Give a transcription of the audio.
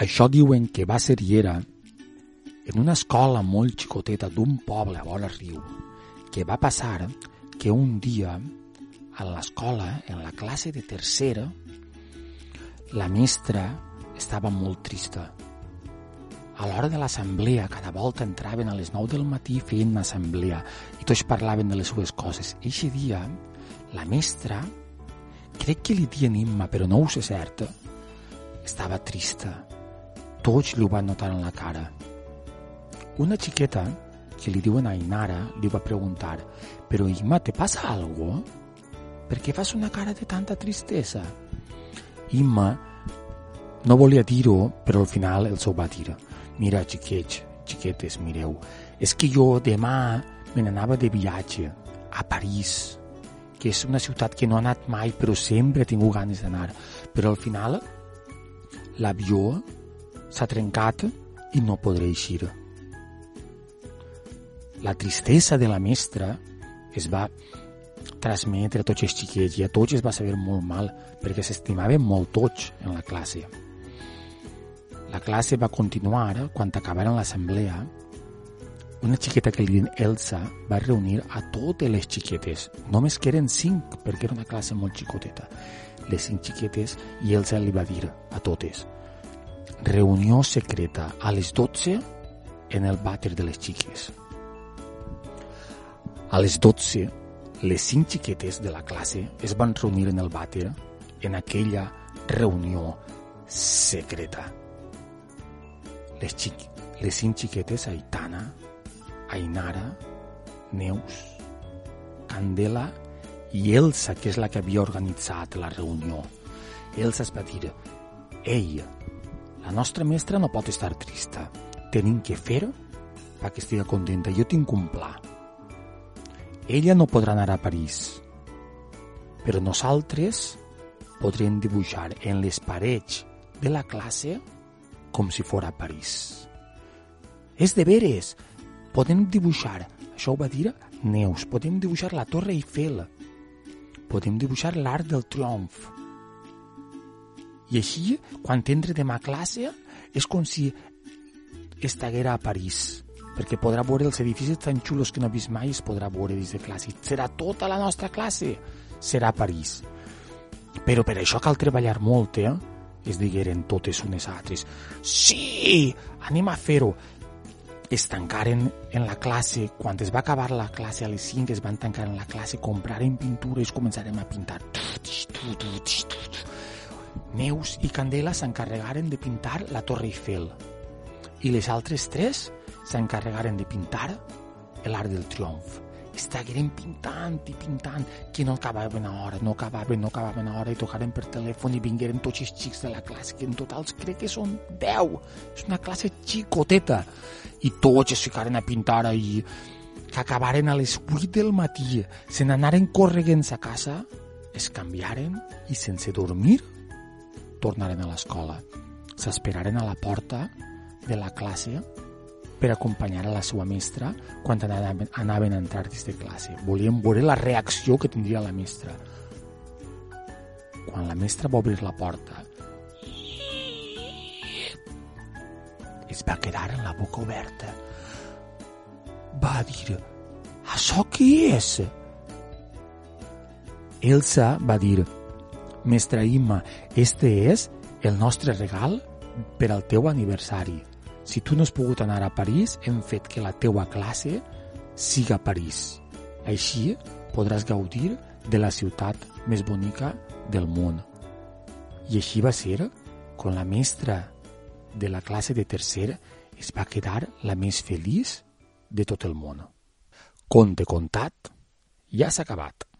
Això diuen que va ser i era en una escola molt xicoteta d'un poble a vora riu, que va passar que un dia a l'escola, en la classe de tercera, la mestra estava molt trista. A l'hora de l'assemblea, cada volta entraven a les 9 del matí feien una assemblea i tots parlaven de les seves coses. Eixe dia, la mestra, crec que li dien Imma, però no ho sé cert, estava trista. Tots li ho van notar en la cara. Una xiqueta, que li diuen Ainara, li va preguntar «Però, Imma, te passa algo? Per què fas una cara de tanta tristesa?» Imma no volia dir-ho, però al final els ho va dir. Mira, xiquets, xiquetes, mireu, és que jo demà me n'anava de viatge a París, que és una ciutat que no ha anat mai, però sempre he tingut ganes d'anar. Però al final l'avió s'ha trencat i no podré eixir. La tristesa de la mestra es va transmetre a tots els xiquets i a tots es va saber molt mal perquè s'estimaven molt tots en la classe. La classe va continuar quan acabaren l'assemblea. Una xiqueta que li Elsa va reunir a totes les xiquetes, només que eren cinc, perquè era una classe molt xicoteta. Les cinc xiquetes i Elsa li va dir a totes reunió secreta a les 12 en el vàter de les xiques. A les 12, les cinc xiquetes de la classe es van reunir en el vàter en aquella reunió secreta. Les, xic les cinc xiquetes, Aitana, Ainara, Neus, Candela i Elsa, que és la que havia organitzat la reunió. Elsa es va dir, ei, la nostra mestra no pot estar trista. Tenim que fer perquè estigui contenta. Jo tinc un pla. Ella no podrà anar a París, però nosaltres podrem dibuixar en les parets de la classe com si fos a París. És de veres. Podem dibuixar, això ho va dir Neus, podem dibuixar la Torre Eiffel, podem dibuixar l'Arc del Triomf, i així, quan entre demà a classe, és com si estiguera a París, perquè podrà veure els edificis tan xulos que no ha vist mai es podrà veure des de classe. Serà tota la nostra classe, serà a París. Però per això cal treballar molt, eh? Es digueren totes unes altres. Sí, anem a fer-ho. Es tancaren en la classe, quan es va acabar la classe a les 5, es van tancar en la classe, compraren pintures, començarem a pintar. Neus i Candela s'encarregaren de pintar la Torre Eiffel i les altres tres s'encarregaren de pintar l'Arc del Triomf. Estagueren pintant i pintant, que no acabaven a hora, no acabaven, no acabaven a hora, i tocaren per telèfon i vingueren tots els xics de la classe, que en total crec que són 10. És una classe xicoteta. I tots es ficaren a pintar i que acabaren a les 8 del matí, se n'anaren correguents a casa, es canviaren i sense dormir tornaren a l'escola. S'esperaren a la porta de la classe per acompanyar a la seva mestra quan anaven, anaven a entrar dins de classe. Volien veure la reacció que tindria la mestra. Quan la mestra va obrir la porta, es va quedar amb la boca oberta. Va dir, això què és? Elsa va dir, Mestra Imma, este és el nostre regal per al teu aniversari. Si tu no has pogut anar a París, hem fet que la teua classe siga a París. Així podràs gaudir de la ciutat més bonica del món. I així va ser quan la mestra de la classe de tercer es va quedar la més feliç de tot el món. Conte contat, ja s'ha acabat.